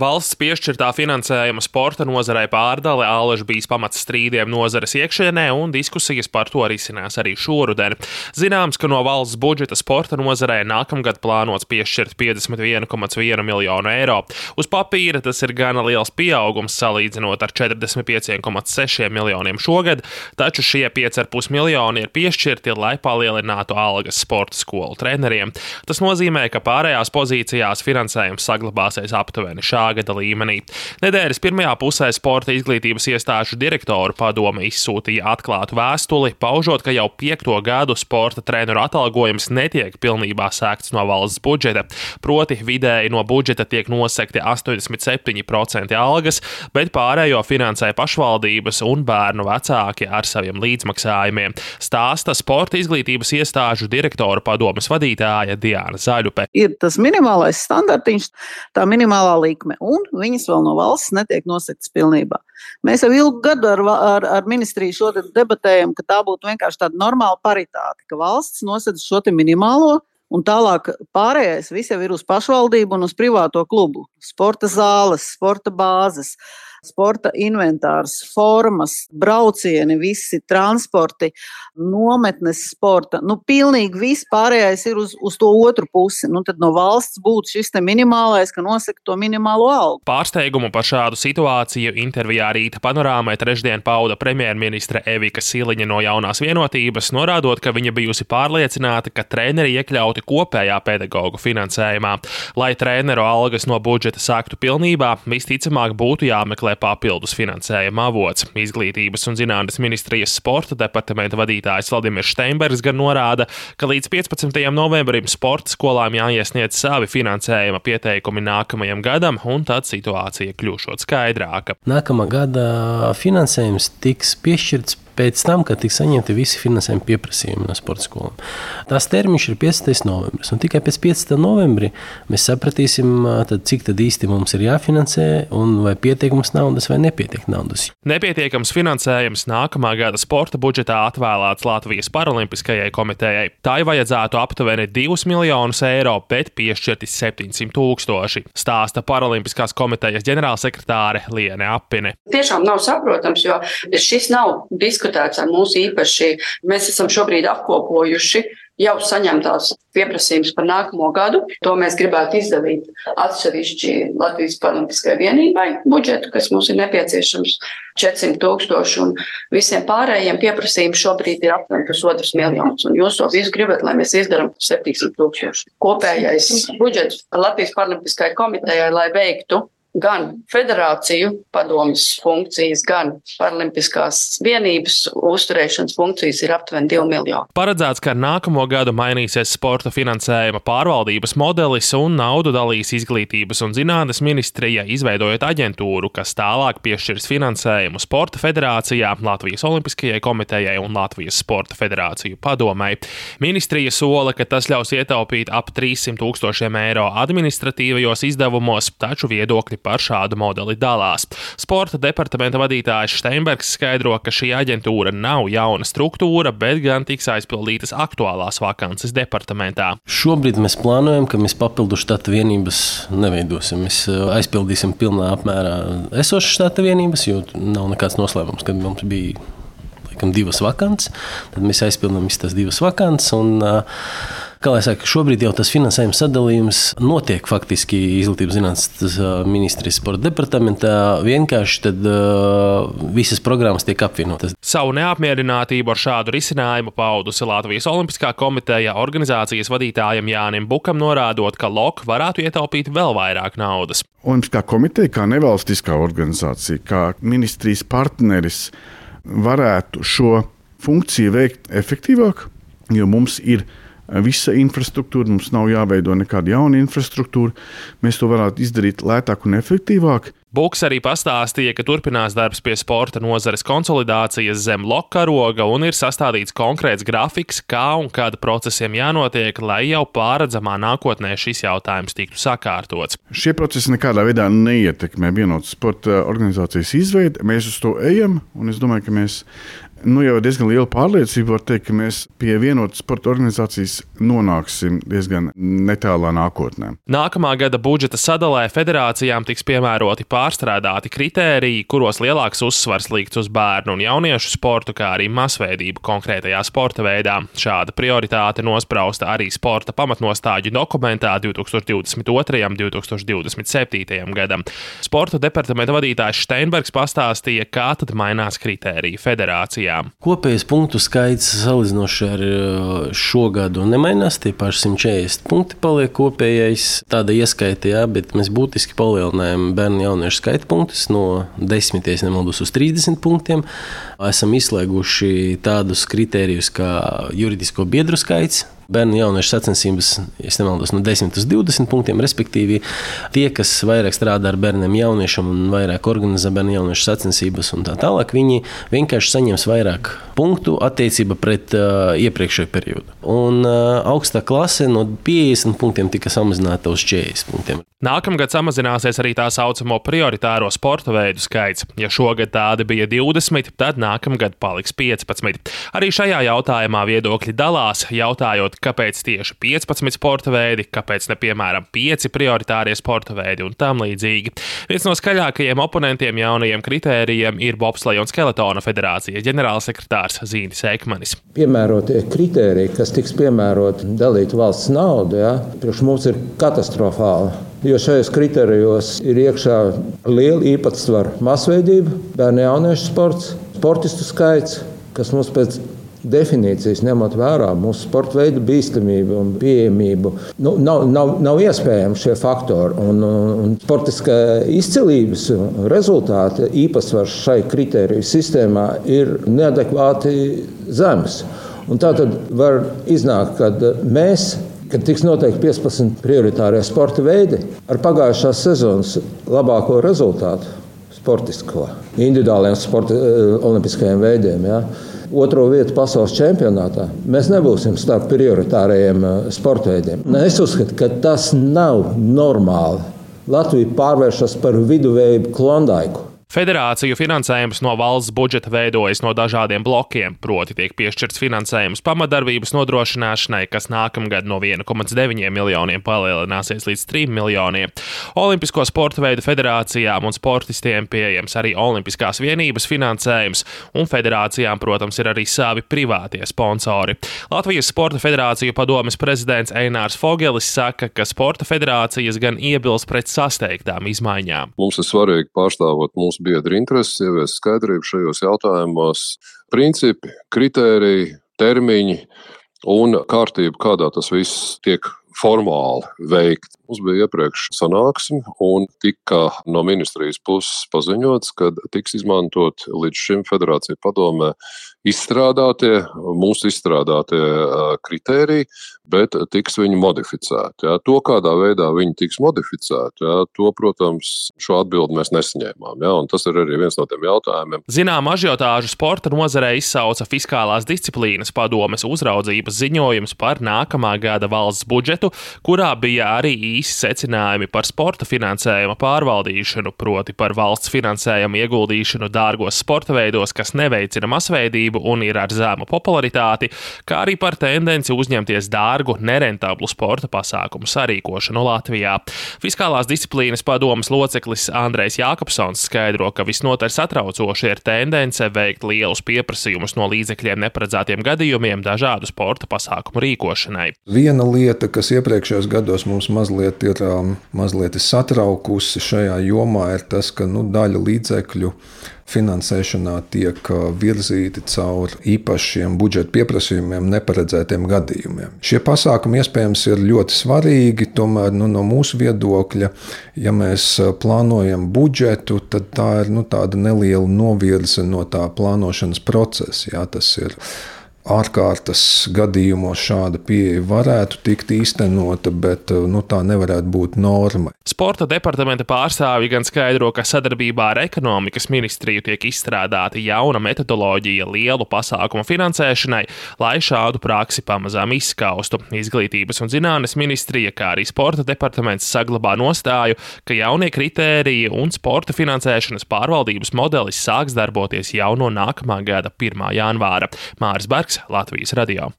Valsts piešķirtā finansējuma sporta nozarei pārdale ālež bijis pamats strīdiem nozares iekšienē, un diskusijas par to risinās arī šoruden. Zināms, ka no valsts budžeta sporta nozarei nākamgad plānots piešķirt 51,1 miljonu eiro. Uz papīra tas ir gana liels pieaugums salīdzinot ar 45,6 miljoniem šogad, taču šie 5,5 miljoni ir piešķirti, lai palielinātu algas sporta skolu treneriem. Tas nozīmē, ka pārējās pozīcijās finansējums saglabāsies aptuveni šā gada līmenī. Nedēļas pirmajā pusē sporta izglītības iestāžu direktoru padome izsūtīja atklātu vēstuli, paužot, ka jau piekto gadu sporta treneru atalgojums netiek pilnībā sēgts no valsts budžeta. Proti, vidēji no budžeta tiek nosekti 87% algas, bet pārējo finansē pašvaldības un bērnu vecāki ar saviem līdzmaksājumiem. Stāsta sporta izglītības iestāžu direktoru padomas vadītāja Diana Zaļupe. Ir tas minimālais standartiņš, tā minimālā likme, un viņas vēl no valsts netiek nosaktas pilnībā. Mēs jau ilgu gadu ar, ar, ar ministriju šo debatējam, ka tā būtu vienkārši tāda normāla paritāte, ka valsts nosaka šo minimālo. Un tālāk pārējais jau ir uz pašvaldību un uz privāto klubu. Sporta zāles, sporta bāzes, uh, sporta inventārs, formas, braucieni, visi transporti, nometnes sporta. Nu, pilnīgi viss pārējais ir uz, uz to otru pusi. Nu, tad no valsts būtu šis minimālais, ka nosaka to minimālo algu. Pārsteigumu par šādu situāciju intervijā Rīta panorāmai trešdien pauda premjerministre Evika Siliņa no jaunās vienotības, norādot, ka viņa bijusi pārliecināta, ka treneri iekļauti kopējā pedagoģu finansējumā. Lai treneru algas no budžeta sāktu pilnībā, visticamāk būtu jāmeklē jāmeklē papildus finansējuma avots. Izglītības un zinātnes ministrijas sporta departamenta vadītājs Vladimirs Steinbergs gan norāda, ka līdz 15. novembrim sporta skolām jāiesniedz savi finansējuma pieteikumi nākamajam gadam, un tad situācija kļūšot skaidrāka. Nākamā gada finansējums tiks piešķirts pēc tam, kad tiks saņemti visi finansējuma pieprasījumi no sporta skolām. Tās termiņš ir 15. novembris. Tikai pēc 15. novembra mēs sapratīsim, tad, cik tad īsti mums ir jāfinansē, un vai pietiek mums naudas vai nepietiek naudas. Nepietiekams finansējums nākamā gada sporta budžetā atvēlēts Latvijas Paralimpiskajai komitejai. Tā ir vajadzētu aptuveni 2 miljonus eiro, bet piešķirti 700 tūkstoši, stāsta Paralimpiskās komitejas ģenerālsekretāre Liene Apine. Tiešām nav saprotams, jo šis nav diskutēts diskutēts ar mūsu īpaši. Mēs esam šobrīd apkopojuši jau saņemtās pieprasījumus par nākamo gadu. To mēs gribētu izdalīt atsevišķi Latvijas Paralimpiskajai vienībai budžetu, kas mums ir nepieciešams 400 tūkstoši, un visiem pārējiem pieprasījumiem šobrīd ir aptuveni pusotras miljonus. Un jūs to visu gribat, lai mēs izdarām 700 tūkstoši. Kopējais budžets Latvijas Paralimpiskajai komitejai, lai veiktu gan federāciju padomus funkcijas, gan paralimpiskās vienības uzturēšanas funkcijas ir aptuveni 2 miljoni. Paredzēts, ka ar nākamo gadu mainīsies sporta finansējuma pārvaldības modelis un naudu dalīs izglītības un zinātnes ministrija, izveidojot aģentūru, kas tālāk piešķirs finansējumu Sporta federācijā, Latvijas Olimpiskajai komitejai un Latvijas Sporta federāciju padomai. Ministrija sola, ka tas ļaus ietaupīt ap 300 tūkstošiem eiro administratīvajos izdevumos, taču viedokļi par šādu modeli dalās. Sporta departamenta vadītājs Steinbergs skaidro, ka šī aģentūra nav jauna struktūra, bet gan tiks aizpildītas aktuālās vakances departamentā. Šobrīd mēs plānojam, ka mēs papildu štata vienības neveidosim. Mēs uh, aizpildīsim pilnā apmērā esošas štata vienības, jo nav nekāds noslēpums, kad mums bija laikam, divas vakances. Tad mēs aizpildām visas tās divas vakances. Un, uh, Kā jau teicu, šobrīd jau tas finansējuma sadalījums notiek faktiski Izglītības zinātnes ministrijas sporta departamentā. Vienkārši tad uh, visas programmas tiek apvienotas. Savu neapmierinātību ar šādu risinājumu paudusi Latvijas Olimpiskā komiteja organizācijas vadītājam Jānim Bukam, norādot, ka LOK varētu ietaupīt vēl vairāk naudas. Olimpiskā komiteja, kā nevalstiskā organizācija, kā ministrijas partneris, varētu šo funkciju veikt efektīvāk, jo mums ir visa infrastruktūra, mums nav jāveido nekāda jauna infrastruktūra. Mēs to varētu izdarīt lētāk un efektīvāk. Buks arī pastāstīja, ka turpinās darbs pie sporta nozares konsolidācijas zem loka roga un ir sastādīts konkrēts grafiks, kā un kāda procesiem jānotiek, lai jau pārredzamā nākotnē šis jautājums tiktu sakārtots. Šie procesi nekādā veidā neietekmē vienotas sporta organizācijas izveidi. Mēs uz to ejam, un es domāju, ka mēs nu, jau diezgan liela pārliecība var teikt, ka mēs pie vienotas sporta organizācijas nonāksim diezgan netālā nākotnē. Nākamā gada budžeta sadalē federācijām tiks piemēroti pārstrādāti kritēriji, kuros lielāks uzsvars likts uz bērnu un jauniešu sportu, kā arī masveidību konkrētajā sporta veidā. Šāda prioritāte nosprausta arī sporta pamatnostāļu dokumentā 2022. un 2027. gadam. Sporta departamenta vadītājs Steinbergs pastāstīja, kā tad mainās kritēriji federācijā diskusijām. Kopējais punktu skaits salīdzinoši ar uh, šo gadu nemainās. Tie paši 140 punkti paliek kopējais. Tāda ieskaita, jā, bet mēs būtiski palielinājām bērnu jauniešu skaita punktus no 10, nemaldos, uz 30 punktiem. Esam izslēguši tādus kritērijus kā juridisko biedru skaits bērnu jauniešu sacensības, ja nemaldos, no 10 līdz 20 punktiem. Respektīvi, tie, kas vairāk strādā ar bērniem, jauniešiem un vairāk organizē bērnu jauniešu sacensības un tā tālāk, viņi vienkārši saņems vairāk punktu attiecībā pret uh, iepriekšējo periodu. Un uh, augstā klase no 50 punktiem tika samazināta uz 40 punktiem. Nākamgad samazināsies arī tā saucamo prioritāro sporta veidu skaits. Ja šogad tādi bija 20, tad nākamgad paliks 15. Arī šajā jautājumā viedokļi dalās, jautājot, kāpēc tieši 15 sporta veidi, kāpēc ne piemēram 5 prioritārie sporta veidi un tam līdzīgi. Viens no skaļākajiem oponentiem jaunajiem kritērijiem ir Bobsleja un Skeletona federācijas ģenerālsekretārs Zīnis Ekmanis. Piemērotie kritēriji, kas tiks piemēroti dalīt valsts naudu, ja, priekš mums ir katastrofāli. Jo šajos kriterijos ir iekšā liela īpatsvara masveidība, bērnu jauniešu sports, sportistu skaits, kas mums pēc definīcijas ņemot vērā mūsu sporta veidu bīstamību un pieejamību. Nu, nav, nav, nav iespējami šie faktori. Un, un, sportiskā izcilības rezultāti īpatsvars šai kritēriju sistēmā ir neadekvāti zems. Un tā tad var iznākt, ka mēs kad tiks noteikti 15 prioritārie sporta veidi ar pagājušās sezonas labāko rezultātu, sportisko, individuāliem sporta, eh, olimpiskajiem veidiem. Ja. Otro vietu pasaules čempionātā mēs nebūsim starp prioritārajiem eh, sporta veidiem. Es uzskatu, ka tas nav normāli. Latvija pārvēršas par viduvēju klondaiku. Federāciju finansējums no valsts budžeta veidojas no dažādiem blokiem, proti tiek piešķirts finansējums pamatdarbības nodrošināšanai, kas nākamgad no 1,9 miljoniem palielināsies līdz 3 miljoniem. Olimpisko sporta veidu federācijām un sportistiem pieejams arī Olimpiskās vienības finansējums, un federācijām, protams, ir arī savi privātie sponsori. Latvijas Sporta federāciju padomes prezidents Einārs Fogelis saka, ka sporta federācijas gan iebilst pret sasteigtām izmaiņām. Mums ir svarīgi pārstāvot mūsu mūsu biedru intereses, ieviest skaidrību šajos jautājumos, principi, kritēriji, termiņi un kārtība, kādā tas viss tiek formāli veikt. Mums bija iepriekš sanāksme, un tika no ministrijas puses paziņots, ka tiks izmantot līdz šim federācija padomē izstrādātie, mūsu izstrādātie kritēriji, bet tiks viņi modificēti. Ja. To, kādā veidā viņi tiks modificēti, ja, to, protams, šo atbildi mēs nesaņēmām. Ja, tas ir arī viens no tiem jautājumiem. Zinām, ažiotāžu sporta nozarē izsauca Fiskālās disciplīnas padomes uzraudzības ziņojums par nākamā gada valsts budžetu, kurā bija arī īsi secinājumi par sporta finansējuma pārvaldīšanu, proti par valsts finansējumu ieguldīšanu dārgos sporta veidos, kas neveicina masveidību un ir ar zēmu popularitāti, kā arī par tendenci uzņemties dārgu, nerentablu sporta pasākumu sarīkošanu Latvijā. Fiskālās disciplīnas padomas loceklis Andrejs Jākapsons skaidro, ka visnotaļ satraucoši ir tendence veikt lielus pieprasījumus no līdzekļiem neparedzētiem gadījumiem dažādu sporta pasākumu rīkošanai. Viena lieta, kas iepriekšējos gados mums mazliet ir um, mazliet satraukusi šajā jomā, ir tas, ka nu, daļa līdzekļu finansēšanā tiek uh, virzīti caur īpašiem budžeta pieprasījumiem, neparedzētiem gadījumiem. Šie pasākumi iespējams ir ļoti svarīgi, tomēr nu, no mūsu viedokļa, ja mēs uh, plānojam budžetu, tad tā ir nu, neliela novirze no tā plānošanas procesa. Jā, tas ir ārkārtas gadījumos šāda pieeja varētu tikt īstenota, bet nu, tā nevarētu būt norma. Sporta departamenta pārstāvji gan skaidro, ka sadarbībā ar ekonomikas ministriju tiek izstrādāta jauna metodoloģija lielu pasākumu finansēšanai, lai šādu praksi pamazām izskaustu. Izglītības un zinātnes ministrija, kā arī sporta departaments saglabā nostāju, ka jaunie kritēriji un sporta finansēšanas pārvaldības modelis sāks darboties jau no nākamā gada 1. janvāra. Māris Bergs, Latvijas radio.